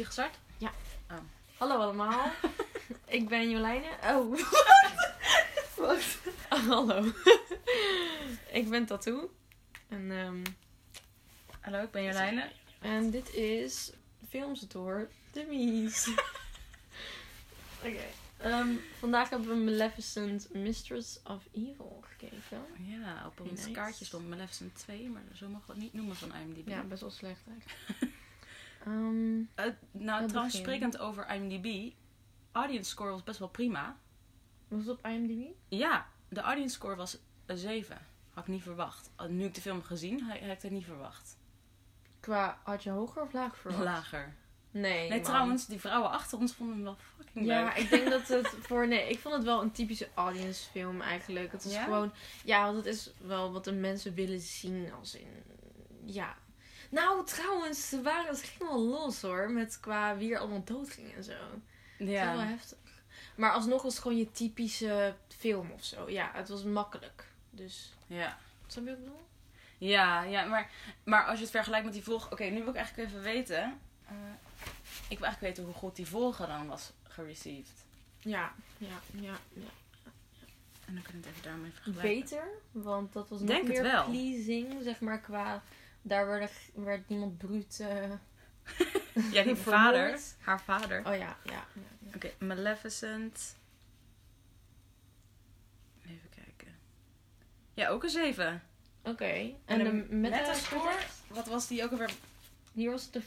hij gestart? Hallo allemaal. ik ben Jolijne. Oh. Wacht. hallo. ik ben Tattoo. En, ehm, Hallo, ik ben Jolijne. en dit is Films door de Mies. Oké. Ehm, vandaag hebben we Maleficent Mistress of Evil gekeken. Ja, op ons Nice. kaartje stond Maleficent 2, maar zo we het niet noemen van IMDb. Ja, best wel slecht eigenlijk. Ehm, Eh, nou, trouwens, sprekend over IMDb. Audience score was best wel prima. was het op IMDb? Ja, de audience score was een 7. Had ik niet verwacht. Uh, Nu ik de film gezien, had had ik het niet verwacht. Qua, had je hoger of lager verwacht? Lager. Nee, Nee, man. trouwens, die vrouwen achter ons vonden hem wel fucking Ja, leuk. ik denk dat het voor. Nee, ik vond het wel een typische audience film eigenlijk. Het is Ja? gewoon. Ja, want het is wel wat de mensen willen zien als in. Ja. Nou, trouwens, ze waren, het ging wel los hoor. Met qua wie er allemaal dood ging en zo. Dat is wel Ja. heftig. Maar alsnog was het gewoon je typische film of zo. Ja, het was makkelijk. Dus. Ja. Snap je wat ik bedoel? Ja, ja maar, maar als je het vergelijkt met die volg... Oké, nu wil ik eigenlijk even weten... eh, ik wil eigenlijk weten hoe goed die volger dan was gereceived. Ja, ja, ja. ja. En dan kunnen we het even daarmee vergelijken. Beter, want dat was nog Denk meer pleasing, zeg maar, qua... Daar werd, werd niemand bruut... eh, Ja, die vader. Haar vader. Oh ja, ja. ja, ja. Oké, Maleficent. Even kijken. Ja, ook een 7. Oké. En En de de Metascore? Wat was die ook alweer? Hier was het de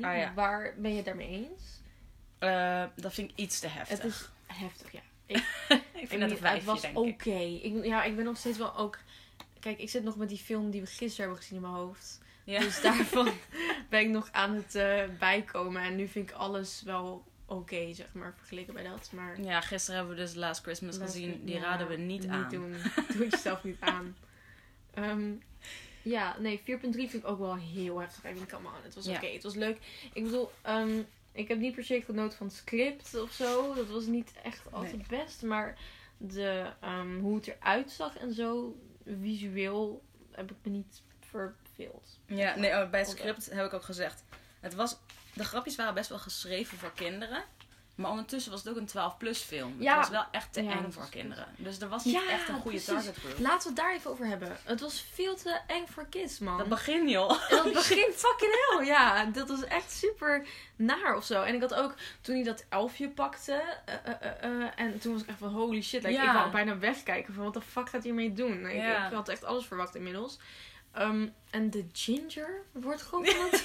4.3. Ah, ja. Waar ben je het daarmee eens? Eh, dat vind ik iets te heftig. Het is heftig, ja. ik vind Ik het een niet- vijfje, Het was denk oké. ik. Ik. Ja, ik ben nog steeds wel ook... Kijk, ik zit nog met die film die we gisteren hebben gezien in mijn hoofd. Ja. Dus daarvan ben ik nog aan het eh, bijkomen. En nu vind ik alles wel oké, zeg maar, vergeleken bij dat. Maar ja, gisteren hebben we dus Last Christmas Last gezien. Die ja, raden we niet, aan. doen. Doe het jezelf niet aan. Ehm, ja, nee, 4.3 vind ik ook wel heel heftig. I mean, come on. Het was Ja. oké, het was leuk. Ik bedoel, ehm, ik heb niet per se genoten van het script of zo. Dat was niet echt altijd Nee. best. Maar de, ehm, hoe het eruit zag en zo, visueel, heb ik me niet verveeld. Ja, nee, oh, bij het script heb ik ook gezegd. Het was, de grapjes waren best wel geschreven voor kinderen. Maar ondertussen was het ook een 12-plus film. Ja. Het was wel echt te Ja, eng voor kinderen. Dus er was niet Ja, echt een goede target group. Laten we het daar even over hebben. Het was veel te eng voor kids, man. Dat begin joh. Dat begint fucking hell, ja. Dat was echt super naar of zo. En ik had ook, toen hij dat elfje pakte, eh, eh, eh, en toen was ik echt van holy shit. Like. Ik wou bijna wegkijken van wat de fuck gaat hij hiermee doen? Ik had echt alles verwacht inmiddels. Ehm, en de ginger wordt gewoon van dat,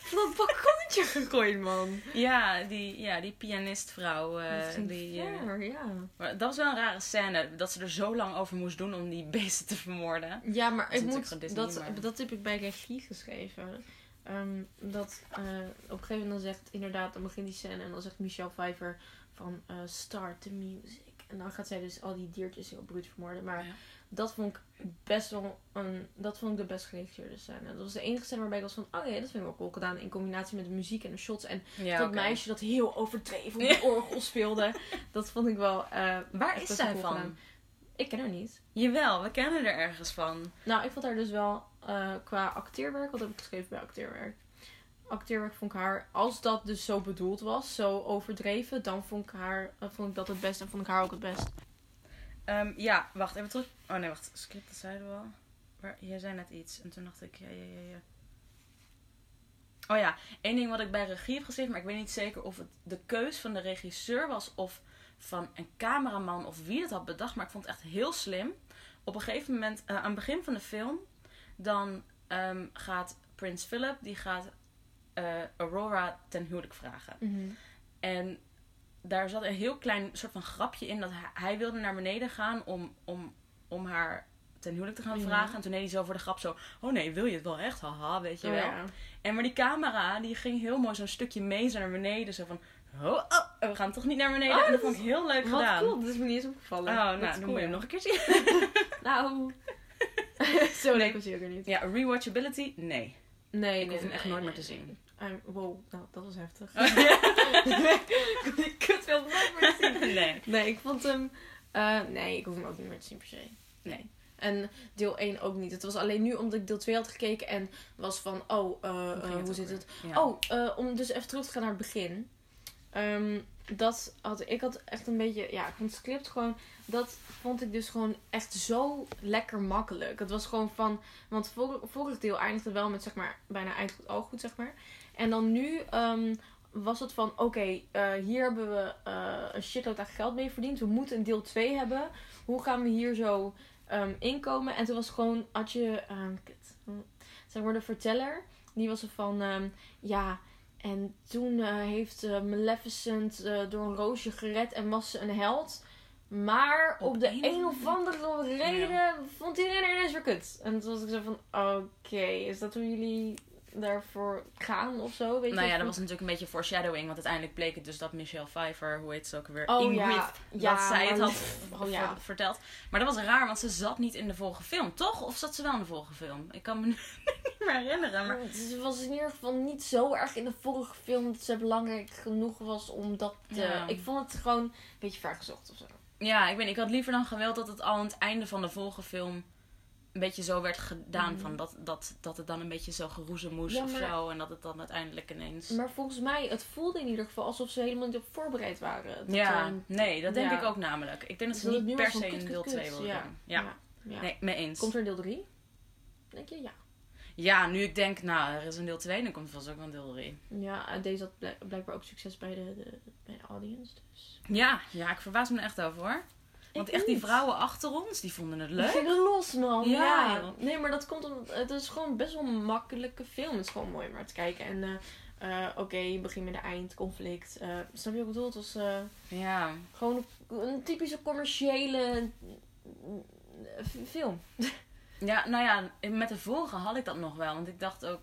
van dat balkonnetje gegooid, man. Ja, die, ja, die pianistvrouw. eh, dat ging die, eh, ver, ja. maar dat was wel een rare scène. Dat ze er zo lang over moest doen om die beesten te vermoorden. Ja, maar Dat ik moet, Disney, dat, maar- dat heb ik bij regie geschreven. Ehm, dat eh, op een gegeven moment dan zegt, inderdaad, dan begint die scène en dan zegt Michelle Pfeiffer van eh, start the music. En dan gaat zij dus al die diertjes heel bruut vermoorden. Maar Ja. dat vond ik best wel een, dat vond ik de best geregisseerde scène. Dat was de enige scène waarbij ik was van, oh ja, dat vind ik wel cool gedaan in combinatie met de muziek en de shots. En Ja, dat meisje dat heel overdreven op de orgel speelde. Dat vond ik wel, eh, Waar is zij cool van? gedaan. Ik ken haar niet. Jawel, we kennen er ergens van. Nou, ik vond haar dus wel eh, qua acteerwerk, wat heb ik geschreven bij acteerwerk? Acteerwerk vond ik haar, als dat dus zo bedoeld was, zo overdreven, dan vond ik, haar, eh, vond ik dat het best en vond ik haar ook het best. Ehm, ja, wacht, even terug. Oh nee, wacht. Script, dat zeiden we al. Maar jij zei net iets. En toen dacht ik, ja, ja, ja, ja. Oh ja, één ding wat ik bij regie heb geschreven, maar ik weet niet zeker of het de keus van de regisseur was of van een cameraman of wie het had bedacht. Maar ik vond het echt heel slim. Op een gegeven moment, eh, aan het begin van de film, dan ehm, gaat Prins Philip, die gaat eh, Aurora ten huwelijk vragen. En daar zat een heel klein soort van grapje in dat hij, hij wilde naar beneden gaan om, om, om haar ten huwelijk te gaan Ja. vragen. En toen deed hij zo voor de grap zo, oh nee, wil je het wel echt? Haha, weet je Oh, wel. ja. En maar die camera, die ging heel mooi zo'n stukje mee zo naar beneden. Zo van, oh, oh, we gaan toch niet naar beneden. Oh, en dat dat vond ik heel leuk Wat gedaan. cool, dat is me niet eens opgevallen. Oh, nou, dan cool, moet je hem nog een keer zien. Nou, zo leuk was hij ook weer niet. Ja, rewatchability? Nee. Nee, Ik hoef nee, hem echt nee, nooit meer te zien. Um, wow, nou, dat was heftig. Ik kut wel nooit meer te zien. nee. Nee, ik vond hem... eh, nee, ik hoef hem ook niet meer te zien per se. Nee. En deel 1 ook niet. Het was alleen nu omdat ik deel 2 had gekeken en was van, oh, eh, Hoe eh, hoe zit weer? het? Ja. Oh, om dus even terug te gaan naar het begin. Ehm, dat had ik had echt een beetje, ja, ik vond het script gewoon, dat vond ik dus gewoon echt zo lekker makkelijk. Het was gewoon van, want vor, vorig deel eindigde wel met zeg maar bijna eind goed, al goed zeg maar. En dan nu ehm, was het van, oké, eh, hier hebben we eh, een shitload aan geld mee verdiend. We moeten een deel 2 hebben. Hoe gaan we hier zo ehm, inkomen? En toen was gewoon, had je, kut. Hm. zeg maar de verteller, die was er van, ehm, ja... En toen eh, heeft Maleficent door een roosje gered en was ze een held. Maar op, Op de een of andere reden vond iedereen er ineens weer kut. En toen was ik zo van, oké, is dat hoe jullie daarvoor gaan of zo? Weet Nou je? ja, dat was natuurlijk een beetje foreshadowing. Want uiteindelijk bleek het dus dat Michelle Pfeiffer, hoe heet ze ook weer? Oh Ingrid, ja, ja, dat zij het had Oh ja. ver- verteld. Maar dat was raar, want ze zat niet in de vorige film, toch? Of zat ze wel in de vorige film? Ik kan me niet meer herinneren. Maar... Ze was in ieder geval niet zo erg in de vorige film dat ze belangrijk genoeg was om dat te... Ja. Ik vond het gewoon een beetje ver gezocht of zo. Ja, ik weet. Ik had liever dan gewild dat het al aan het einde van de vorige film een beetje zo werd gedaan. Van dat, dat, dat het dan een beetje zo geroezemoes Ja, of zo. En dat het dan uiteindelijk ineens... Maar volgens mij, het voelde in ieder geval alsof ze helemaal niet op voorbereid waren. Dat, ja, ehm, nee, dat denk ja. ik ook namelijk. Ik denk dat Dus ze dat niet per se in kut, deel kut, 2 kut. wilden Ja. doen. Ja. Nee, mee eens. Komt er een deel 3? Denk je? Ja. Ja, nu ik denk, nou, er is een deel 2, dan komt er vast ook wel een deel 3. Ja, en deze had blijk- blijkbaar ook succes bij de, de, bij de audience. Dus. Ja, ja, ik verbaas me er echt over hoor. Want Ik echt die vrouwen achter ons, die vonden het Die leuk. gingen los, man. Ja. Ja. Nee, maar dat komt omdat het is gewoon best wel een makkelijke film. Het is gewoon mooi om naar te kijken. En eh, eh, oké, begin met een eindconflict. Eh snap je wat ik bedoel? Het was Ja, gewoon een, een typische commerciële f- film. Ja, nou ja, met de vorige had ik dat nog wel. Want ik dacht ook,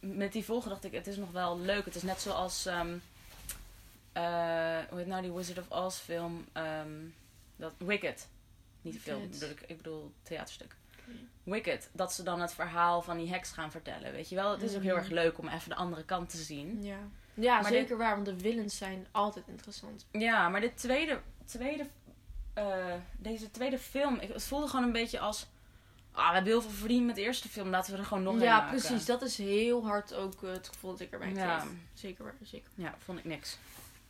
met die vorige dacht ik, het is nog wel leuk. Het is net zoals, ehm eh, hoe heet nou die Wizard of Oz film? ehm, dat, Wicked. Niet de film, bedoel ik, ik bedoel theaterstuk. Wicked. Dat ze dan het verhaal van die heks gaan vertellen, weet je wel. Het is ook heel Mhm. erg leuk om even de andere kant te zien. Ja, ja Maar zeker waar. Want de villains zijn altijd interessant. Ja, maar dit tweede, tweede, eh, deze tweede film, ik, het voelde gewoon een beetje als... Ah, we hebben heel veel verdiend met de eerste film, laten we er gewoon nog een ja, maken. precies. Dat is heel hard ook eh, het gevoel dat ik erbij Ja. kreeg. Zeker waar, zeker. Ja, vond ik niks.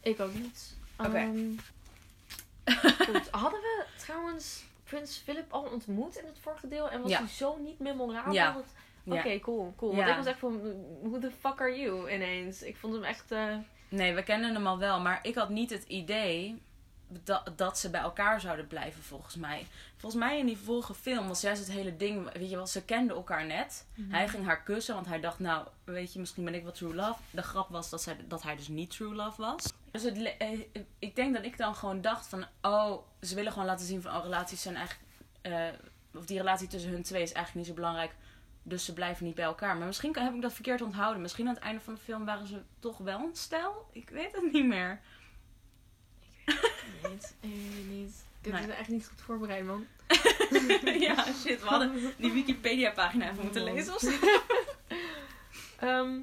Ik ook niet. Oké. Ehm, goed. Hadden we trouwens Prins Philip al ontmoet in het vorige deel? En was Ja. hij zo niet memorabel? Ja. Dat-. Oké, cool, cool. Want ik was echt van, who the fuck are you ineens? Ik vond hem echt... eh, Nee, we kennen hem al wel, maar ik had niet het idee dat, dat ze bij elkaar zouden blijven, volgens mij. Volgens mij in die vorige film was juist het hele ding, weet je wel, ze kenden elkaar net. Hij ging haar kussen, want hij dacht, nou, weet je, misschien ben ik wel true love. De grap was dat, zij, dat hij dus niet true love was. Dus het, eh, ik denk dat ik dan gewoon dacht van, oh, ze willen gewoon laten zien van, oh, relaties zijn eigenlijk, eh, of die relatie tussen hun twee is eigenlijk niet zo belangrijk. Dus ze blijven niet bij elkaar. Maar misschien heb ik dat verkeerd onthouden. Misschien aan het einde van de film waren ze toch wel een stel. Ik weet het niet meer. Niet. Ik weet het niet. Ik Nee. ben echt niet goed voorbereid, man. ja, shit. We hadden die Wikipedia-pagina even moeten lezen of. Ehm,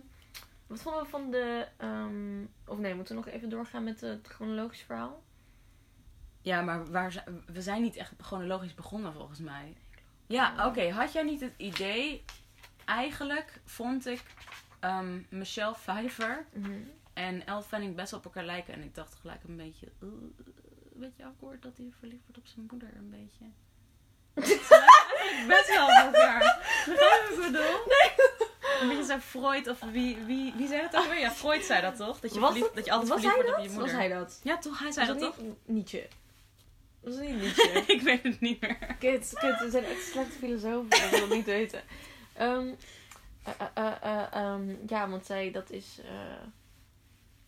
wat vonden we van de... ehm, of nee, moeten we nog even doorgaan met het chronologische verhaal? Ja, maar waar we zijn niet echt chronologisch begonnen volgens mij. Ja, oké. Had jij niet het idee... Eigenlijk vond ik ehm, Michelle Pfeiffer Mhm. en Elle Fanning best op elkaar lijken. En ik dacht gelijk een beetje... uh, een beetje akkoord dat hij verliefd wordt op zijn moeder. Een beetje. best wel op elkaar. Begrijp ik bedoel? Een beetje zo Freud of wie, wie, wie zei dat ook weer? Ja, Freud zei dat toch? Dat je, verliefd, dat je altijd was verliefd wordt op je dat? moeder. Was hij dat? Ja, toch? Hij zei was dat toch? niet Nietzsche? Was het niet Nietzsche? ik weet het niet meer. Kut, kut, we zijn echt slechte filosofen, dat wil ik niet weten. Ehm, eh, eh, eh, eh, ehm, ja, want zij, dat is... eh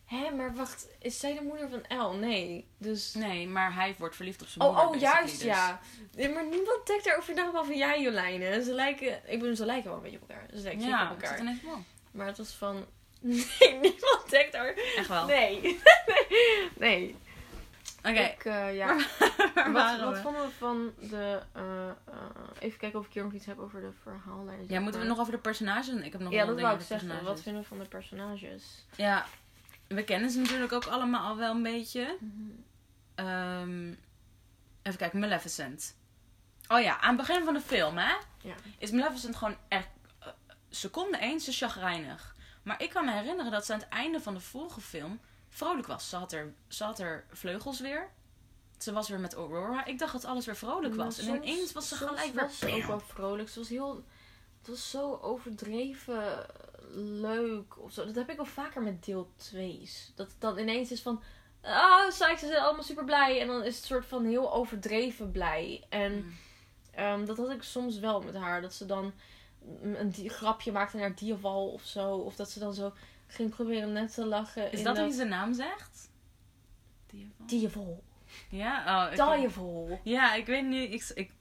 Hé, maar wacht, is zij de moeder van El? Nee, dus... Nee, maar hij wordt verliefd op zijn Oh, moeder. oh juist, dus- ja. Nee, maar niemand denkt daarover na, behalve jij, Jolijne. Ze lijken... Ik bedoel, ze lijken wel een beetje op elkaar. Ze lijken Ja, op elkaar. ineens wel. Maar het was van... Nee, niemand denkt daar... Echt wel. Nee. nee. Oké, Ik, eh, ja. Wat, vonden we van de... eh, eh, even kijken of ik hier nog iets heb over de verhaallijn. Ja, moeten we nog over de personages? Ik heb nog Ja, dat wou ik zeggen. Wat vinden we van de personages? Ja, we kennen ze natuurlijk ook allemaal al wel een beetje. Ehm, even kijken, Maleficent. Oh ja, aan het begin van de film, hè? Ja. Is Maleficent gewoon echt... eh, seconde één, ze chagrijnig. Maar ik kan me herinneren dat ze aan het einde van de vorige film vrolijk was. Ze had er, ze had er vleugels weer. Ze was weer met Aurora. Ik dacht dat alles weer vrolijk was. En ineens was ze gelijk weer... was ze ook wel vrolijk. Ze was heel... Het was zo overdreven leuk of zo. Dat heb ik wel vaker met deel 2's. Dat het dan ineens is van... Ah, Sykes ze zijn allemaal super blij. En dan is het soort van heel overdreven blij. En Mm. ehm, dat had ik soms wel met haar. Dat ze dan een die- grapje maakte naar Dierval of zo. Of dat ze dan zo ging proberen net te lachen. Is dat hoe je zijn naam zegt? Dierval? Dierval. Ja? Oh, Dierval. Ja, ik weet niet. Ik, ik,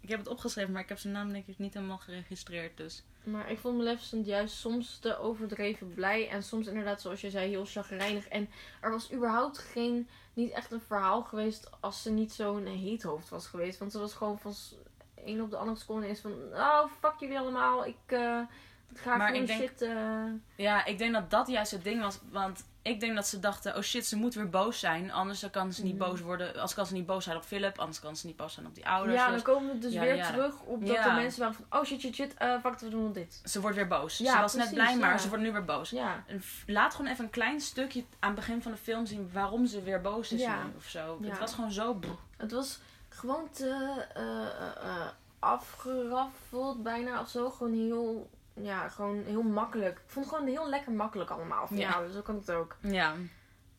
ik heb het opgeschreven, maar ik heb zijn naam denk ik niet helemaal geregistreerd. Dus. Maar ik vond Maleficent juist soms te overdreven blij. En soms inderdaad, zoals je zei, heel chagrijnig. En er was überhaupt geen, niet echt een verhaal geweest als ze niet zo'n heethoofd was geweest. Want ze was gewoon van een op de andere seconde is van... Oh, fuck jullie allemaal. Ik eh ga Maar gewoon ik denk- shit... eh, Ja, ik denk dat dat juist het ding was. Want ik denk dat ze dachten: oh shit, ze moet weer boos zijn. Anders dan kan ze niet Mhm. boos worden. Als kan ze niet boos zijn op Philip, anders kan ze niet boos zijn op die ouders. ja, Dus dan komen we dus Ja, weer ja. terug op dat de mensen waren van... Oh shit, shit, shit. eh fuck, we doen dit. Ze wordt weer boos. Ja, ze was net blij, maar ze wordt nu weer boos. Laat gewoon even een klein stukje aan het begin van de film zien waarom ze weer boos is Ja. nu of zo. Het was gewoon zo. Het was gewoon te eh, afgeraffeld bijna of zo. Gewoon heel, ja, gewoon heel makkelijk. Ik vond het gewoon heel lekker makkelijk allemaal. Van, Ja. ja. zo kan het ook. Ja.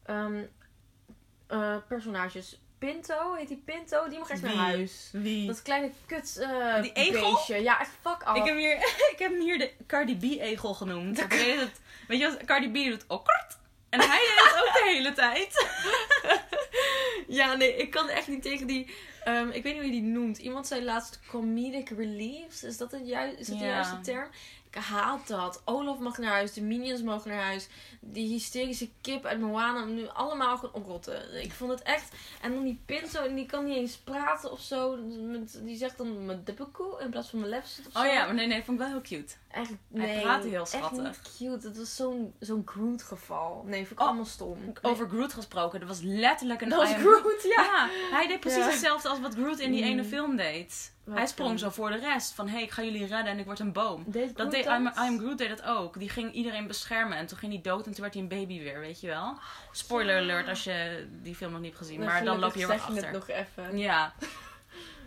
Ehm, eh, personages. Pinto, heet die Pinto? Die mag echt naar huis. Wie? Dat kleine kut eh Die egel? beestje. Ja, echt fuck af. Ik heb, hier, ik heb hem hier de Cardi B-egel genoemd. Weet, het, weet je wat Cardi B doet? Okkert. En hij deed het ook de hele tijd. Ja, nee, ik kan echt niet tegen die... ehm, ik weet niet hoe je die noemt. Iemand zei laatst comedic reliefs. Is dat, het ju- is dat de juiste term? Ik haat dat. Olaf mag naar huis. De minions mogen naar huis. Die hysterische kip uit Moana. Nu allemaal gewoon oprotten. Ik vond het echt... En dan die Pinto. En die kan niet eens praten of zo. Die zegt dan mijn dippekoe in plaats van mijn zo. Oh ja, maar nee, nee, vond ik wel heel cute. Echt, Hij nee. praatte heel Echt schattig. niet cute. Het was zo'n zo'n Groot geval. Nee, vond ik Oh, allemaal stom. Over Groot gesproken, dat was letterlijk een Dat was Groot, ja. Ja, hij deed precies Ja. hetzelfde als wat Groot in die Mm. ene film deed. Wat hij sprong zo voor de rest. Van, hé, hey, ik ga jullie redden en ik word een boom. Deed Dat deed I Am, I Am Groot deed dat ook. Die ging iedereen beschermen en toen ging hij dood en toen werd hij een baby weer, weet je wel. Spoiler ja. alert als je die film nog niet hebt gezien, maar dan loop je weer zeg achter. het nog even. Ja.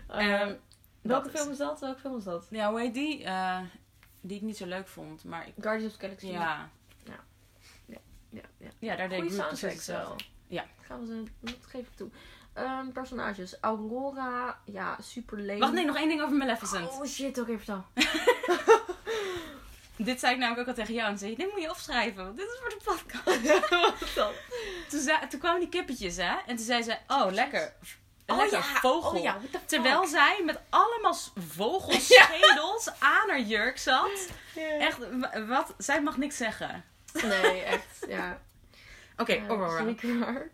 Eh, Ehm, welke film is dat? Welke film is dat? Ja, hoe heet die? Eh, die ik niet zo leuk vond, maar ik, Guardians of the Galaxy. ja. ja, ja. Ja, daar deed Groot precies wel. Ja. Gaan we ze, dat geef ik toe. Ehm, personages. Aurora, ja, super leuk. Wacht, nee, nog één ding over Maleficent. Oh shit, oké, vertel. Dit zei ik namelijk ook al tegen jou en zei dit moet je opschrijven, want dit is voor de podcast. Wat dan? Toen, zei, toen kwamen die kippetjes, hè? En toen zei ze, oh, lekker. Een Oh lekker ja, vogel. oh ja, fuck? Terwijl zij met allemaal vogelschedels aan haar jurk zat. Ja. Echt, wat? Zij mag niks zeggen. Nee, echt, ja. Oké, Aurora. Zeker.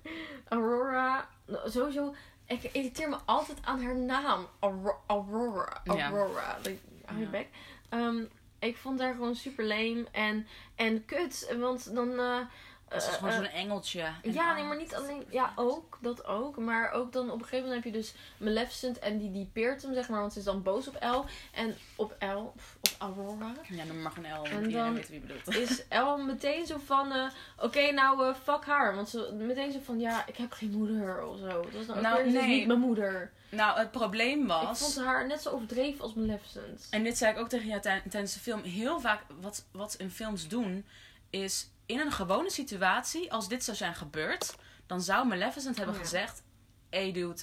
Aurora, sowieso, ik irriteer me altijd aan haar naam. Auro- Aurora. Ja. Aurora. Like, hou je Ja. bek. Ehm, ik vond haar gewoon super lame en, en kut. Want dan... eh, Ze is eh, gewoon eh, zo'n engeltje. En ja, nee, maar niet alleen... Ja, ook. Dat ook. Maar ook dan op een gegeven moment heb je dus Maleficent en die, die peert hem, zeg maar. Want ze is dan boos op El. En op El, of Aurora, Ja, noem maar gewoon L. En dan- weet wie bedoelt. is El meteen zo van... eh, Oké, nou, fuck haar. Want ze meteen zo van... Ja, ik heb geen moeder of zo. Dat is dan ook Nou, weer, nee. niet mijn moeder. Nou, het probleem Ik was... vond haar net zo overdreven als Maleficent. En dit zei ik ook tegen jou tij- tijdens de film. Heel vaak, wat, wat in films doen, is in een gewone situatie, als dit zou zijn gebeurd, dan zou Maleficent hebben Ja. gezegd: Hé hey dude,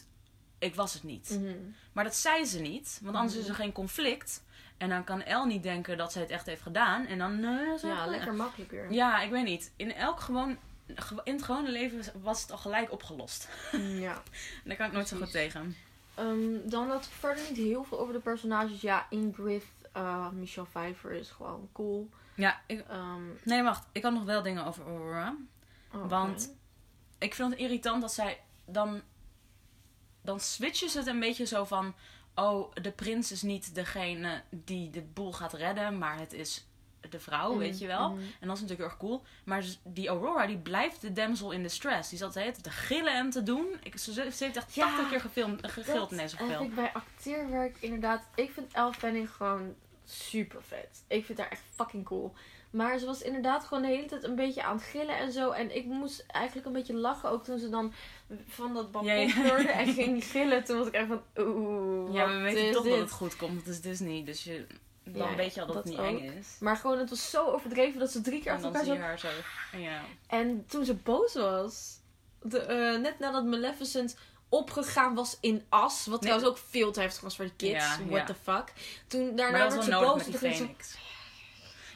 ik was het niet. Mhm. Maar dat zei ze niet, want anders is er geen conflict. En dan kan El niet denken dat zij het echt heeft gedaan. En dan. zo Ja, lekker makkelijker. Ja, ik weet niet. In elk gewoon. gewo- In het gewone leven was het al gelijk opgelost. Ja. En daar kan ik nooit zo goed tegen. Ehm, dan had ik verder niet heel veel over de personages. Ja, Ingrid, uh, Michelle Pfeiffer is gewoon cool. Ja, ik, Ehm, nee, wacht. Ik had nog wel dingen over Aurora. oké. Want- ik vind het irritant dat zij dan. Dan switchen ze het een beetje zo van. Oh, de prins is niet degene die de boel gaat redden, maar het is de vrouw, weet je wel. Mhm. En dat is natuurlijk erg cool. Maar z- die Aurora, die blijft de damsel in distress. Die zat de hele tijd te gillen en te doen. Ik, ze, ze heeft echt Ja, 80 keer gefilmd, gegild in deze film. ik bij acteerwerk inderdaad. Ik vind Elle Fanning gewoon super vet. Ik vind haar echt fucking cool. Maar ze was inderdaad gewoon de hele tijd een beetje aan het gillen en zo. En ik moest eigenlijk een beetje lachen ook toen ze dan van dat balkon Ja, ja. pleurde en ging gillen. Toen was ik echt van oeh, Ja, we weten toch dit? dat het goed komt. Het is Disney, dus je, dan Ja, weet je al dat, dat het niet ook. eng is. Maar gewoon, het was zo overdreven dat ze drie keer achter elkaar zo... haar zo. Ja. En toen ze boos was, de, eh, net nadat Maleficent opgegaan was in as, wat Nee. trouwens ook veel te heftig was voor de kids, Ja, what ja. the fuck. Toen daarna werd ze boos. met die.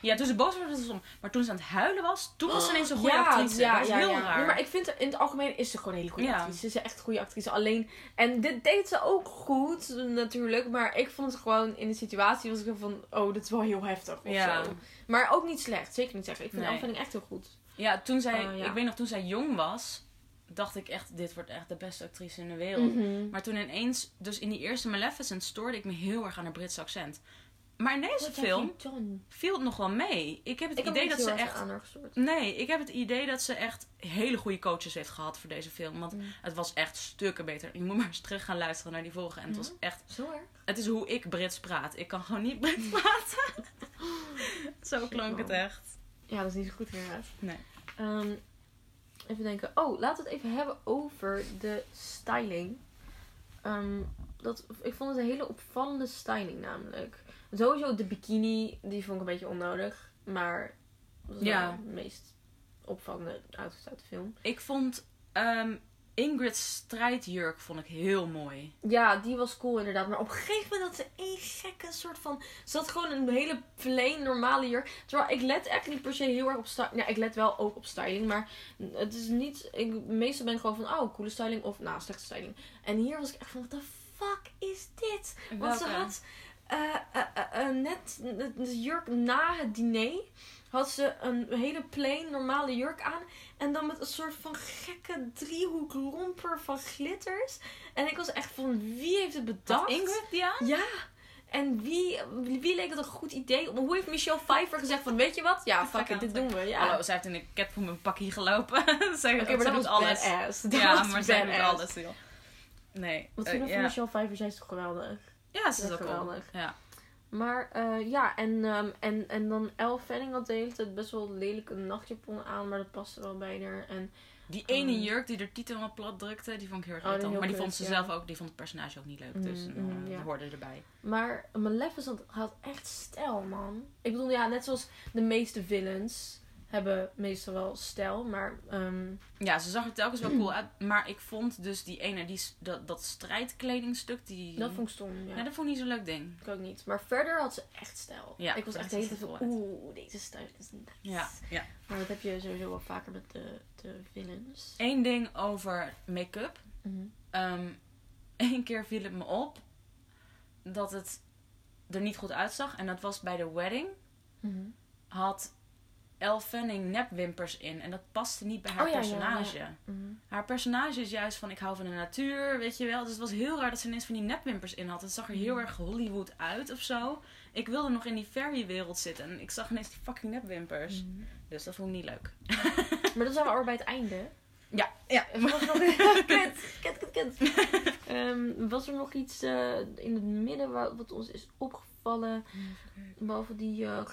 Ja, toen ze boos was, was het om. Maar toen ze aan het huilen was, toen was ze ineens een goede ja, actrice. Ja, dat ja, heel ja. raar. Nee, maar ik vind in het algemeen is ze gewoon een hele goede actrice. Ze is echt een goede actrice. Alleen, en dit deed ze ook goed natuurlijk. Maar ik vond het gewoon in de situatie was ik van, oh, dit is wel heel heftig of Ja. zo. Maar ook niet slecht, zeker niet zeggen. Ik vind Nee. de aanvulling echt heel goed. Ja, toen zij, Oh, ik weet nog, toen zij jong was, dacht ik echt, dit wordt echt de beste actrice in de wereld. Mhm. Maar toen ineens, dus in die eerste Maleficent, stoorde ik me heel erg aan haar Britse accent. Maar in deze Wat film viel het nog wel mee. Ik heb het Ik idee dat ze echt... Nee, ik heb het idee dat ze echt hele goede coaches heeft gehad voor deze film. Want Mm. het was echt stukken beter. Je moet maar eens terug gaan luisteren naar die vorige. En het was echt... Zo erg? Het is hoe ik Brits praat. Ik kan gewoon niet Brits praten. Zo klonk het echt. Ja, dat is niet zo goed inderdaad. Nee. Ehm, even denken. Oh, laten we het even hebben over de styling. Ehm, dat, ik vond het een hele opvallende styling namelijk. Sowieso de bikini, die vond ik een beetje onnodig. Maar dat Ja. wel de meest opvallende outfit uit de film. Ik vond ehm, Ingrid's strijdjurk vond ik heel mooi. Ja, die was cool inderdaad. Maar op een gegeven moment had ze één gekke soort van... Ze had gewoon een hele plain, normale jurk. Terwijl ik let echt niet per se heel erg op styling. Ja, ik let wel ook op styling. Maar het is niet... Ik, meestal ben ik gewoon van... Oh, coole styling. Of nou, slechte styling. En hier was ik echt van... What the fuck is dit? Want ze had... eh, eh, eh, net de jurk na het diner... Had ze een hele plain, normale jurk aan. En dan met een soort van gekke driehoek romper van glitters. En ik was echt van, wie heeft het bedacht? Ingrid die aan? Ja. En wie, wie leek het een goed idee? Hoe heeft Michelle Pfeiffer gezegd van, weet je wat? Ja, fuck it, dit it. doen we. Ja. Hallo, zij heeft in een catpoem een pakje gelopen. Oké, zij maar dat was alles. badass. Dat Ja, maar zij doet alles, joh. Nee. Wat eh, vind je van Michelle Pfeiffer? Zij is toch geweldig? Ja, ze is ook wel. geweldig. Ja. Maar eh, ja, en, ehm, en, en dan Elle Fanning had de hele tijd best wel lelijke nachtjapon aan, maar dat paste wel bij haar. En Die ene Um, jurk die de titel helemaal plat drukte, die vond ik heel erg Oh, irritant. maar die vond ze ja. zelf ook, die vond het personage ook niet leuk. Dus Mm, eh, mm, die ja. hoorde erbij. Maar Maleficent had echt stijl, man. Ik bedoel, ja, net zoals de meeste villains hebben meestal wel stijl. Maar ehm, Ja, ze zag er telkens wel cool uit. Maar ik vond dus die ene, die, dat, dat strijdkledingstuk, die... dat vond ik stom. Ja. Ja, dat vond ik niet zo'n leuk ding. Ik ook niet. Maar verder had ze echt stijl. Ja, ik was echt van, cool oeh, deze stijl is nice. Ja, ja. Maar dat heb je sowieso wel vaker met de, de villains. Eén ding over make-up. Mhm. Ehm Eén keer viel het me op dat het er niet goed uitzag. En dat was bij de wedding. Mhm. Had Elle Fanning nepwimpers in. En dat paste niet bij haar Oh ja, ja, personage. Mhm. Haar personage is juist van ik hou van de natuur, weet je wel. Dus het was heel raar dat ze ineens van die nepwimpers in had. Het zag er heel Mhm. erg Hollywood uit of zo. Ik wilde nog in die fairy-wereld zitten. En ik zag ineens die fucking nepwimpers. Mhm. Dus dat vond ik niet leuk. Maar dat zijn we al bij het einde. Ja, ja. Was er nog... kut, kut, kut, kut. Ehm, was er nog iets eh, in het midden wa- wat ons is opgevallen? Behalve die eh,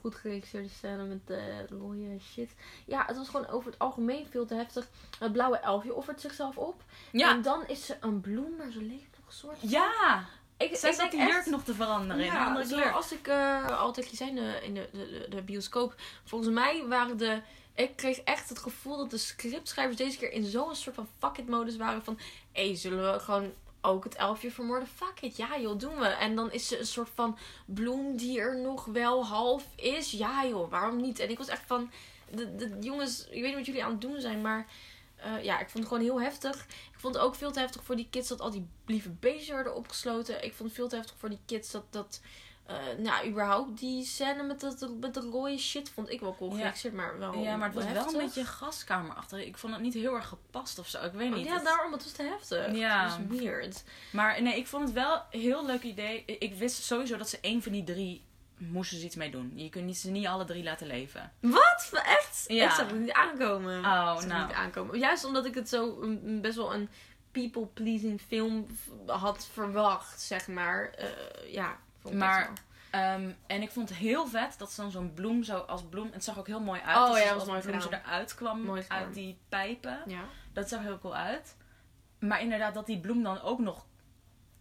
goed geregisseerde scène met de rode shit. Ja, het was gewoon over het algemeen veel te heftig. Het blauwe elfje offert zichzelf op. Ja, En dan is ze een bloem, maar ze leeft nog een soort van- ja. Ik, Zij ik zat die jurk nog te veranderen in een ja, andere kleur. zoals ik eh, altijd je zei in de, in de, de, de bioscoop. Volgens mij waren de... Ik kreeg echt het gevoel dat de scriptschrijvers deze keer in zo'n soort van fuck it modus waren van... Hé, hey, zullen we gewoon ook het elfje vermoorden? Fuck it, ja joh, doen we. En dan is ze een soort van bloem die er nog wel half is. Ja joh, waarom niet? En ik was echt van... De, de jongens, ik weet niet wat jullie aan het doen zijn, maar... eh, ja, ik vond het gewoon heel heftig. Ik vond het ook veel te heftig voor die kids dat al die lieve beestjes werden opgesloten. Ik vond het veel te heftig voor die kids dat, dat eh, nou, überhaupt die scène met, dat, met de rode shit vond ik wel cool Ja. maar wel Ja, maar het was wel heftig. een beetje gaskamerachtig. Ik vond het niet heel erg gepast of zo. Ik weet niet. Ja, Het- daarom, het was te heftig. Ja. Het was weird. Maar nee, ik vond het wel een heel leuk idee. Ik wist sowieso dat ze één van die drie moesten ze iets mee doen. Je kunt ze niet alle drie laten leven. Wat? Echt? Ja. Ik zag het niet aankomen. Oh, Ik nou. niet aankomen. Juist omdat ik het zo een- best wel een people-pleasing film had verwacht, zeg maar. Eh, ja, vond Maar- Ehm, en ik vond het heel vet dat ze dan zo'n bloem zo als bloem... Het zag ook heel mooi uit. Oh Dus ja, als was mooi bloem gedaan. eruit kwam Mooi gedaan. uit die pijpen. Ja. Dat zag heel cool uit. Maar inderdaad, dat die bloem dan ook nog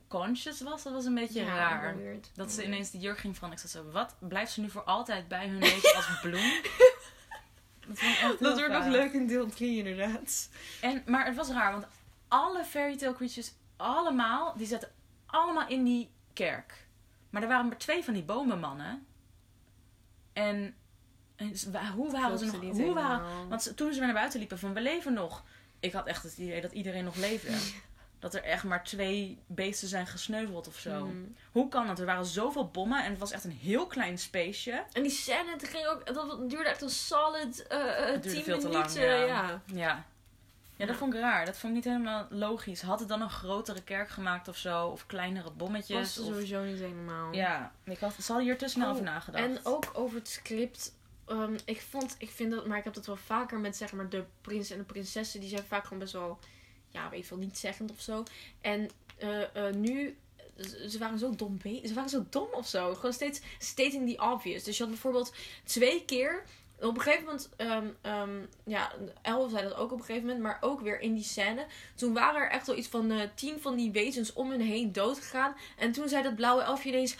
conscious was, dat was een beetje Ja, raar. weird. Dat ze ineens de jurk ging veranderen. Ik zat zo, wat? Blijft ze nu voor altijd bij hun leven als bloem? dat Dat wordt nog leuk in deel 3 inderdaad. En, maar het was raar, want alle fairy tale creatures, allemaal, die zaten allemaal in die kerk. Maar er waren maar twee van die bomenmannen. En, en hoe waren ze nog? Hoe waren, want toen ze weer naar buiten liepen van we leven nog. Ik had echt het idee dat iedereen nog leefde. Dat er echt maar twee beesten zijn gesneuveld of zo. Mm. Hoe kan dat? Er waren zoveel bommen en het was echt een heel klein spaceje. En die scène, het ging ook, dat duurde echt een solid eh eh, Het duurde 10 veel te minuten. lang, ja. ja. Ja. Ja, dat vond ik raar. Dat vond ik niet helemaal logisch. Had het dan een grotere kerk gemaakt of zo? Of kleinere bommetjes? Paste Of... sowieso niet helemaal. Ja, ik had, ze hadden hier te snel Oh, over nagedacht. En ook over het script. ehm, ik vond, ik vind dat, maar ik heb dat wel vaker met zeg maar de prins en de prinsessen. Die zijn vaak gewoon best wel, ja, weet ik veel, niet zeggend of zo. En eh, eh, nu, ze waren zo dom, ze waren zo dom of zo. Gewoon steeds stating the obvious. Dus je had bijvoorbeeld twee keer. Op een gegeven moment, ehm, ehm, ja, Elle zei dat ook op een gegeven moment, maar ook weer in die scène. Toen waren er echt wel iets van eh, tien van die wezens om hun heen dood gegaan. En toen zei dat blauwe elfje ineens,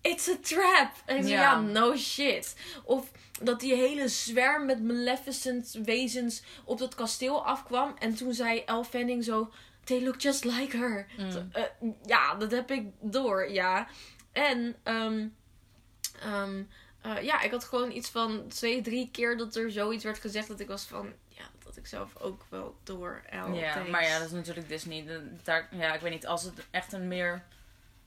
it's a trap. En ik zei, Ja. ja, no shit. Of dat die hele zwerm met maleficent wezens op dat kasteel afkwam. En toen zei Elle Fanning zo, they look just like her. Mm. Eh, ja, dat heb ik door, ja. En, ehm, eh, ja, ik had gewoon iets van twee, drie keer dat er zoiets werd gezegd dat ik was van, ja, dat had ik zelf ook wel door. Elle, ja, maar ja, dat is natuurlijk Disney. De- Daar, ja, ik weet niet. Als het echt een meer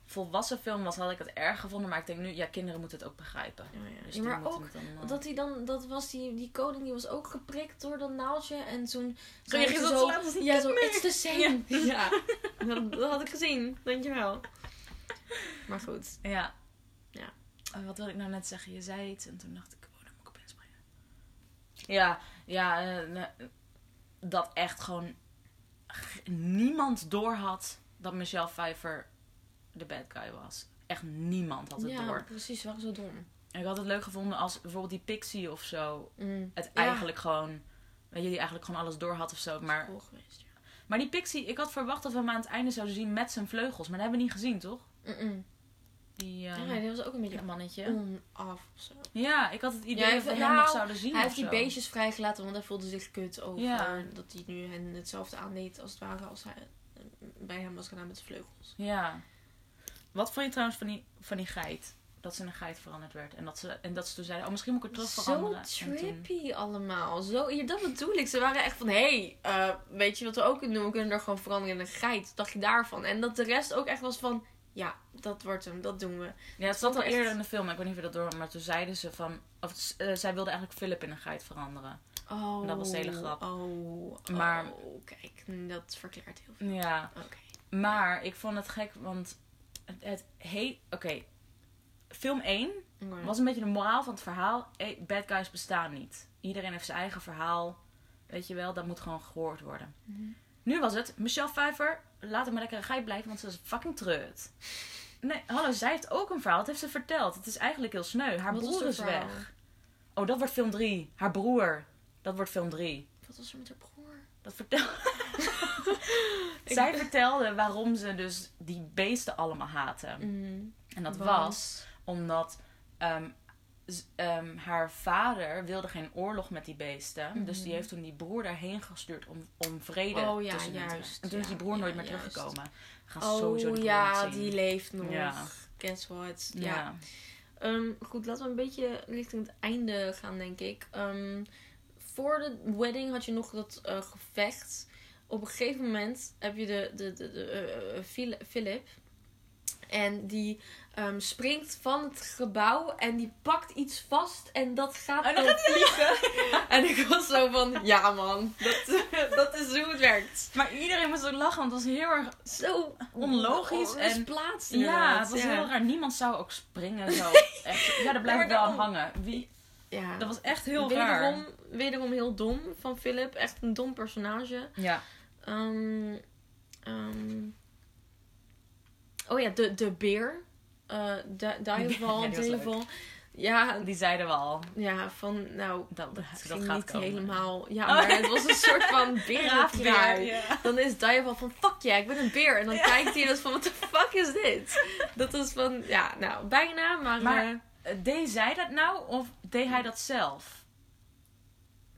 volwassen film was, had ik het erg gevonden. Maar ik denk nu, ja, kinderen moeten het ook begrijpen. Ja, ja. Dus Ja, maar ook dan, eh, dat hij dan, dat was die, die koning, die was ook geprikt door dat naaldje. En toen Zo, dat zo, ja, zo, it's the same. Ja, Dat, dat had ik gezien, dankjewel. Maar goed. Ja. Ja. Oh, wat wilde ik nou net zeggen? Je zei iets en toen dacht ik, oh, daar moet ik op inspringen. Ja, ja, eh, ne- dat echt gewoon niemand door had dat Michelle Pfeiffer de bad guy was. Echt niemand had het Ja, door. precies, ze waren zo dom. Ik had het leuk gevonden als bijvoorbeeld die Pixie of zo Mm. het Ja. eigenlijk gewoon, weet je, die eigenlijk gewoon alles door had of zo. Maar, geweest, ja. maar die Pixie, ik had verwacht dat we hem aan het einde zouden zien met zijn vleugels. Maar dat hebben we niet gezien, toch? Mm-mm. Die Ja, eh, dat was ook een beetje dat mannetje. onaf of zo. Ja, ik had het idee Ja, dat we hem nou, nog zouden zien Hij heeft die zo. beestjes vrijgelaten, want hij voelde zich kut over Ja. dat hij nu hen hetzelfde aandeed als het ware als hij eh, bij hem was gedaan met zijn vleugels. Ja. Wat vond je trouwens van die, van die geit? Dat ze in een geit veranderd werd. En dat ze, en dat ze toen zeiden, oh misschien moet ik het terug Zo veranderen. En toen- trippy allemaal. Zo, hier, dat bedoel ik. Ze waren echt van, hé, hey, eh, weet je wat we ook kunnen doen? We kunnen er gewoon veranderen in een geit. Wat dacht je daarvan? En dat de rest ook echt was van, ja, dat wordt hem, dat doen we. Ja, het zat al vond ik echt- eerder in de film. Ik weet niet of je dat door maar toen zeiden ze van... Of, eh, zij wilde eigenlijk Philip in een geit veranderen. Oh, Dat was de hele grap. Oh, Maar- oh, kijk, dat verklaart heel veel. Ja, Oké. maar ik vond het gek, want het, het heet... Oké, film 1 Oké. was een beetje de moraal van het verhaal. eh, Bad guys bestaan niet. Iedereen heeft zijn eigen verhaal. Weet je wel, dat moet gewoon gehoord worden. Mhm. Nu was het, Michelle Pfeiffer, laat hem maar lekker een geit blijven, want ze is fucking treut. Nee, hallo, zij heeft ook een verhaal. Dat heeft ze verteld. Het is eigenlijk heel sneu. Haar Wat broer is weg. Oh, dat wordt film 3. Haar broer. Dat wordt film 3. Wat was er met haar broer? Dat vertel... Ik- Zij vertelde waarom ze dus die beesten allemaal haten. Mhm. En dat was omdat ehm, ehm, haar vader wilde geen oorlog met die beesten. Dus die Mhm. heeft toen die broer daarheen gestuurd om, om vrede Oh ja, tussen juist. En toen is die Ja, broer nooit meer juist. teruggekomen. Gaan sowieso Oh broer ja, die leeft nog. Ja. Guess what? Ja. Ja. Ehm, goed, laten we een beetje richting het einde gaan, denk ik. Ehm, voor de wedding had je nog dat eh, gevecht. Op een gegeven moment heb je de, de, de, de, Phil- Philip. En die ehm, springt van het gebouw en die pakt iets vast en dat gaat En dan vliegen. En ik was zo van, ja man, dat, dat is hoe het werkt. Maar iedereen moest ook lachen, want het was heel erg... Zo Onlogisch en- misplaatst Ja, het was ja. heel raar. Niemand zou ook springen zo. Echt. Ja, daar blijf Maar ik wel aan hangen. Wie, Ja. dat was echt heel wederom, raar. Wederom heel dom van Philip. Echt een dom personage. Ja. Ehm, oh ja, de, de beer. Eh Di- Diaval, Ja, die. Ja, Die zeiden we al. ja, van nou, Dat, dat, dat, ging gaat niet komen. helemaal. Ja, Oh. maar het was een soort van berenkraai. Ja. Dan is Diaval van, fuck ja, ik ben een beer. En dan Ja. kijkt hij en is van, what the fuck is dit? Dat is van, ja, nou, bijna, maar... Maar- eh, Eh, Deed zij dat nou of deed hij dat zelf?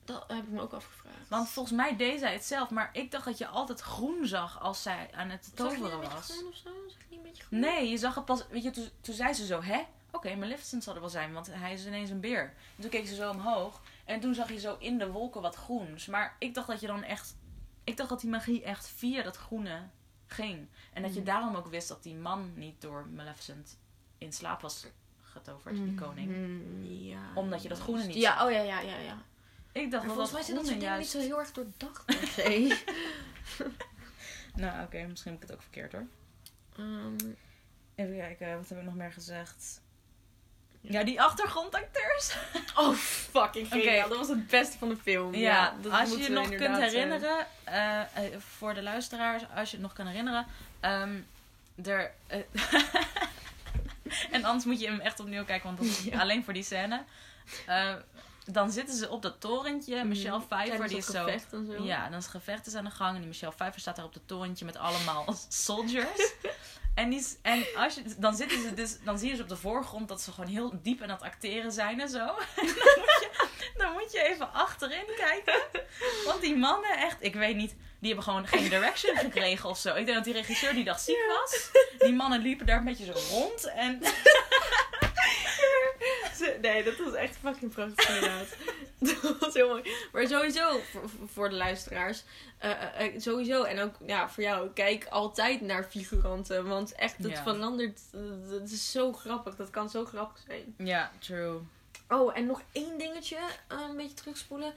Dat heb ik me ook afgevraagd. Want volgens mij deed zij het zelf, maar ik dacht dat je altijd groen zag als zij aan het Zag je toveren een beetje was. groen of zo? Zag je niet een beetje groen? Nee, je zag het pas. Weet je, toen, toen zei ze zo, hè? Oké, Maleficent zal er wel zijn, want hij is ineens een beer. En toen keek ze zo omhoog en toen zag je zo in de wolken wat groens. Maar ik dacht dat je dan echt. Ik dacht dat die magie echt via dat groene ging. En dat je Mhm. daarom ook wist dat die man niet door Maleficent in slaap was getoverd, die koning. Mhm, Ja. Omdat je dat groene niet Ja, zag. oh ja, ja, ja, ja. Ik dacht Maar dat volgens mij soort groene dingen niet juist. zo heel erg doordacht. Nee. Nou, oké, misschien heb ik het ook verkeerd hoor. Ehm, Even kijken, wat heb ik nog meer gezegd? Ja, die achtergrondacteurs. oh, fucking geniaal. Dat was het beste van de film. Ja, Ja, dat als je je nog kunt herinneren, eh, eh, voor de luisteraars, als je het nog kan herinneren, ehm, er, eh, en anders moet je hem echt opnieuw kijken, want dat is Ja. alleen voor die scène. Dan zitten ze op dat torentje, mhm, Michelle Pfeiffer, die is dat zo... gevecht en zo. Ja, dan is gevecht is aan de gang en die Michelle Pfeiffer staat daar op het torentje met allemaal soldiers. En, die, is- en als je, dan, zitten ze dus, dan zie je ze op de voorgrond dat ze gewoon heel diep aan het acteren zijn en zo. En dan moet je, dan moet je even achterin kijken. Want die mannen, echt, ik weet niet, die hebben gewoon geen direction gekregen of zo. Ik denk dat die regisseur die dag ziek was. Die mannen liepen daar een beetje zo rond. En Nee, dat was echt fucking prachtig inderdaad. dat was heel mooi. Maar sowieso, voor, voor de luisteraars, eh, eh, eh, sowieso, en ook ja, voor jou, kijk altijd naar figuranten. Want echt, het Ja. verandert, het is zo grappig. Dat kan zo grappig zijn. ja, true. Oh, en nog één dingetje, een beetje terugspoelen.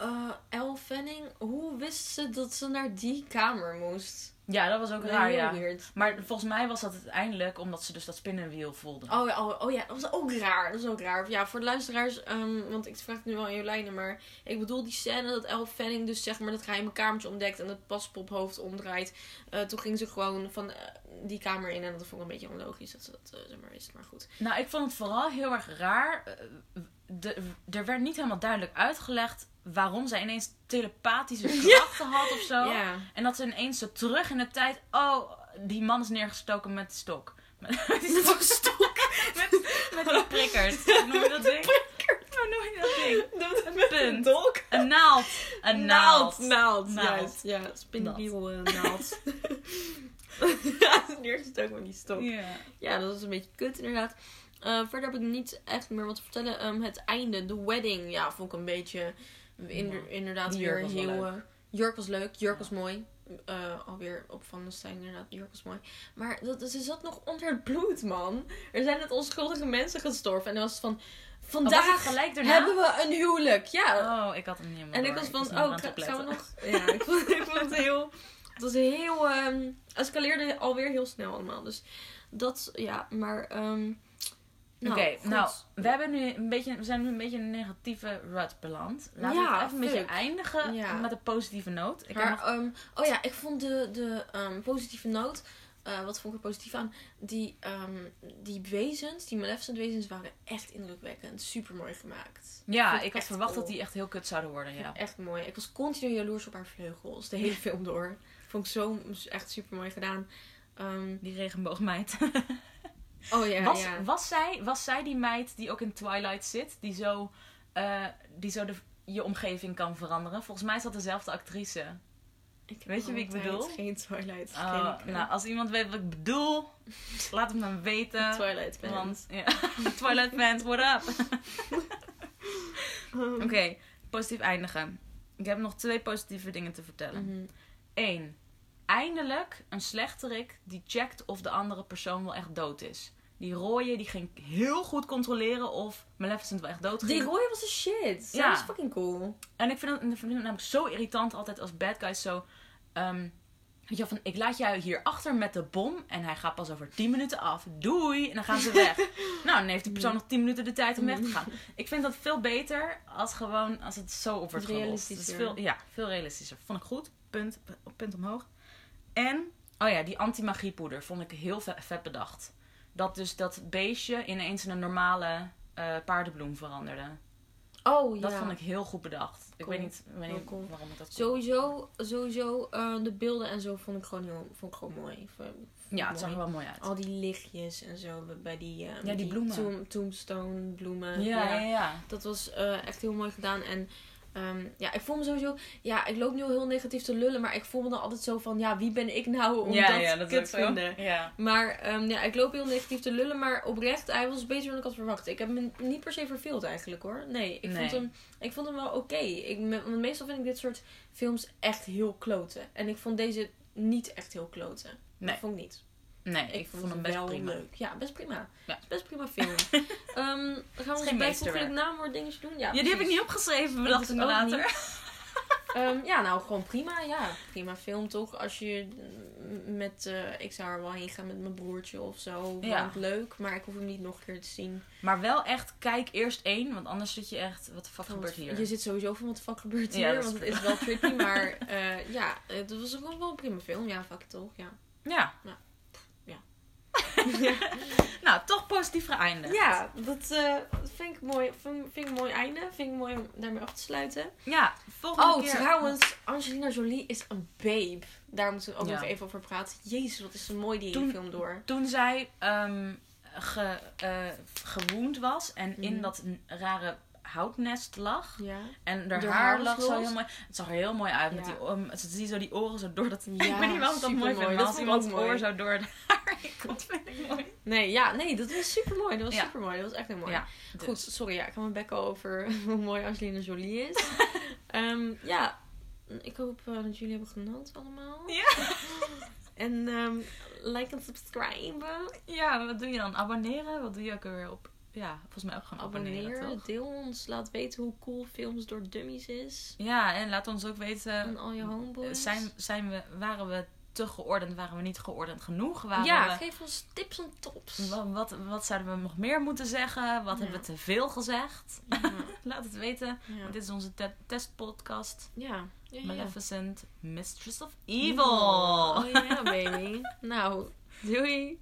Eh Elle Fanning, hoe wist ze dat ze naar die kamer moest? Ja, dat was ook raar, Heel ja. weird. Maar volgens mij was dat uiteindelijk omdat ze dus dat spinnenwiel voelde. Oh, ja, oh, oh ja, dat was ook raar. Dat is ook raar. Ja, voor de luisteraars, ehm, want ik vraag het nu wel aan Jolijnen, maar ik bedoel die scène dat Elle Fanning dus zeg maar dat geheime kamertje ontdekt en het paspophoofd omdraait. Eh, toen ging ze gewoon van eh, die kamer in en dat vond ik een beetje onlogisch dat ze dat eh, zeg maar wist, maar goed. Nou, ik vond het vooral heel erg raar. Eh, De, er werd niet helemaal duidelijk uitgelegd waarom zij ineens telepathische krachten had of zo. Ja. En dat ze ineens zo terug in de tijd. Oh, die man is neergestoken met de stok. Met, met die stok. stok. met, met die prikkers. Hoe noem je dat ding? Hoe noem je dat ding? Een punt. Een naald. Een naald. Naald, Naald. juist. Ja, spinnenwiel eh, naald. ja, ze is neergestoken met die stok. Ja. Ja, dat was een beetje kut inderdaad. Eh, verder heb ik niet echt meer wat te vertellen. Ehm, het einde, de wedding, ja, vond ik een beetje inder- inderdaad Die weer jurk was wel heel... leuk. eh, jurk was leuk, jurk Ja. was mooi. Eh, alweer op Van de Stijn inderdaad, jurk was mooi. Maar dat, ze zat nog onder het bloed, man. Er zijn net onschuldige mensen gestorven. En dan was het van, Oh, vandaag het gelijk daarna? hebben we een huwelijk. Ja, Oh, ik had hem niet helemaal en ik was van, meer oh, gaan we nog? Ja, ik vond, ik vond het heel... Het was heel... ehm escaleerde alweer heel snel allemaal. Dus dat, ja, maar... ehm nou, Oké, nou, we, hebben nu een beetje, we zijn nu een beetje in een negatieve rut beland. Laten Ja, we even een beetje eindigen Ja. met een positieve noot. Ik maar, heb nog, ehm, oh ja, ik vond de, de ehm, positieve noot... eh, wat vond ik er positief aan? Die, ehm, die wezens, die Maleficent wezens, waren echt indrukwekkend. Super mooi gemaakt. ja, ik had verwacht cool. dat die echt heel kut zouden worden. Ja. Echt mooi. Ik was continu jaloers op haar vleugels. De hele film door. Vond ik zo echt super mooi gedaan. Ehm, Die regenboogmeid. oh ja, was, ja. was, zij, was zij die meid die ook in Twilight zit? Die zo, eh, die zo de, je omgeving kan veranderen? Volgens mij is dat dezelfde actrice. Ik Weet je wie ik bedoel? geen Twilight Oh, gekeken. nou, als iemand weet wat ik bedoel, laat het me weten. Twilight fan. Want, ja. Twilight fans, what up? Um, Oké, positief eindigen. Ik heb nog twee positieve dingen te vertellen. mhm. Eén, eindelijk een slechterik die checkt of de andere persoon wel echt dood is. Die rooie die ging heel goed controleren of Maleficent wel echt dood ging. Die rooie was een shit. Ja. Ja. Dat is fucking cool. En ik vind het, ik vind het namelijk zo irritant altijd als bad guys zo... ehm, weet je wel, van ik laat jou hier achter met de bom en hij gaat pas over 10 minuten af. Doei! En dan gaan ze weg. nou, dan heeft die persoon nog 10 minuten de tijd om weg te gaan. Ik vind dat veel beter als gewoon, als het zo op wordt gelost. Is veel, ja, veel realistischer. Vond ik goed. Punt, punt omhoog. En, oh ja, die anti-magiepoeder vond ik heel vet, bedacht. Dat dus dat beestje ineens in een normale eh, paardenbloem veranderde. Oh ja. Dat vond ik heel goed bedacht. Ik weet niet, ik weet Heel niet cool. waarom ik dat Sowieso, sowieso eh, de beelden en zo vond ik gewoon heel vond ik gewoon mooi. Vond- vond Ja, het zag er wel mooi uit. Al die lichtjes en zo bij die, eh, Ja, die bloemen. tombstone bloemen. Ja, ja, ja. Dat was echt heel mooi gedaan. En ehm, ja, ik voel me sowieso... Ja, ik loop nu al heel negatief te lullen. Maar ik voel me dan altijd zo van... Ja, wie ben ik nou om ja, dat, ja, dat kut is te vinden? Ja. Maar ehm, ja, ik loop heel negatief te lullen. Maar oprecht, hij was beter dan ik had verwacht. Ik heb me niet per se verveeld eigenlijk hoor. Nee, ik, Nee. Vond, hem, ik vond hem wel oké. Ik me- Want meestal vind ik dit soort films echt heel kloten. En ik vond deze niet echt heel kloten. Nee. Dat vond ik niet. Nee, Ik, ik, vond, vond hem best wel prima. leuk. Ja, best prima. Ja. Het is best prima film. Dan gaan we ons bijvoeglijk naamwoord dingetjes doen. Ja, Ja, die heb ik niet opgeschreven, bedacht ik me ook later. Ehm, ja, nou gewoon prima. Ja, prima film toch. Als je mm, met, eh, ik zou er wel heen gaan met mijn broertje of zo. Ja. Want leuk, maar ik hoef hem niet nog een keer te zien. Maar wel echt, kijk eerst één, want anders zit je echt, wat de fuck gebeurt hier? Je zit sowieso van wat de fuck gebeurt hier. want het is wel trippy, maar eh, ja, het was gewoon wel een prima film. Ja, fuck toch. Ja. Ja. Nou, toch positief geëindigd. Ja, dat eh, vind, ik mooi, vind, vind ik een mooi einde. Vind ik mooi om daarmee af te sluiten. Ja, volgende Oh, keer. trouwens, Angelina Jolie is een babe. Daar moeten we ook Ja. nog even over praten. Jezus, wat is ze mooi die Toen- film door. Toen zij ehm ge, eh, gewoond was en in Mhm. dat rare houtnest lag. Ja. En haar Haar lag zo heel mooi. Het zag er heel mooi uit. Met die, um, ze zie zo die oren zo door dat... Ja, ik weet niet waarom ik dat mooi vind. Maar Dat als iemands mooi. oor zo door het haar komt, vind ik mooi. Nee, ja, nee, dat was super mooi. Dat was super mooi. Dat was echt heel mooi. Goed, sorry, ja, ik ga mijn bek over hoe mooi Angelina Jolie is. Ehm, ja, ik hoop eh, dat jullie hebben genoten allemaal. Ja. En ehm, like en subscribe. Ja, wat doe je dan? Abonneren? Wat doe je ook weer op? Ja, volgens mij ook gewoon abonneren, Abonneer, toch? deel ons, laat weten hoe cool films door dummies is. Ja, en laat ons ook weten... En al je homeboys. Zijn, zijn we, waren we te geordend? Waren we niet geordend genoeg? Waren ja, we, geef ons tips en tops. wat, wat, wat zouden we nog meer moeten zeggen? Wat Ja. hebben we te veel gezegd? Ja, Laat het weten. ja. Want dit is onze te- testpodcast. ja. Maleficent, Mistress of Evil. Oh ja, baby. nou, doei.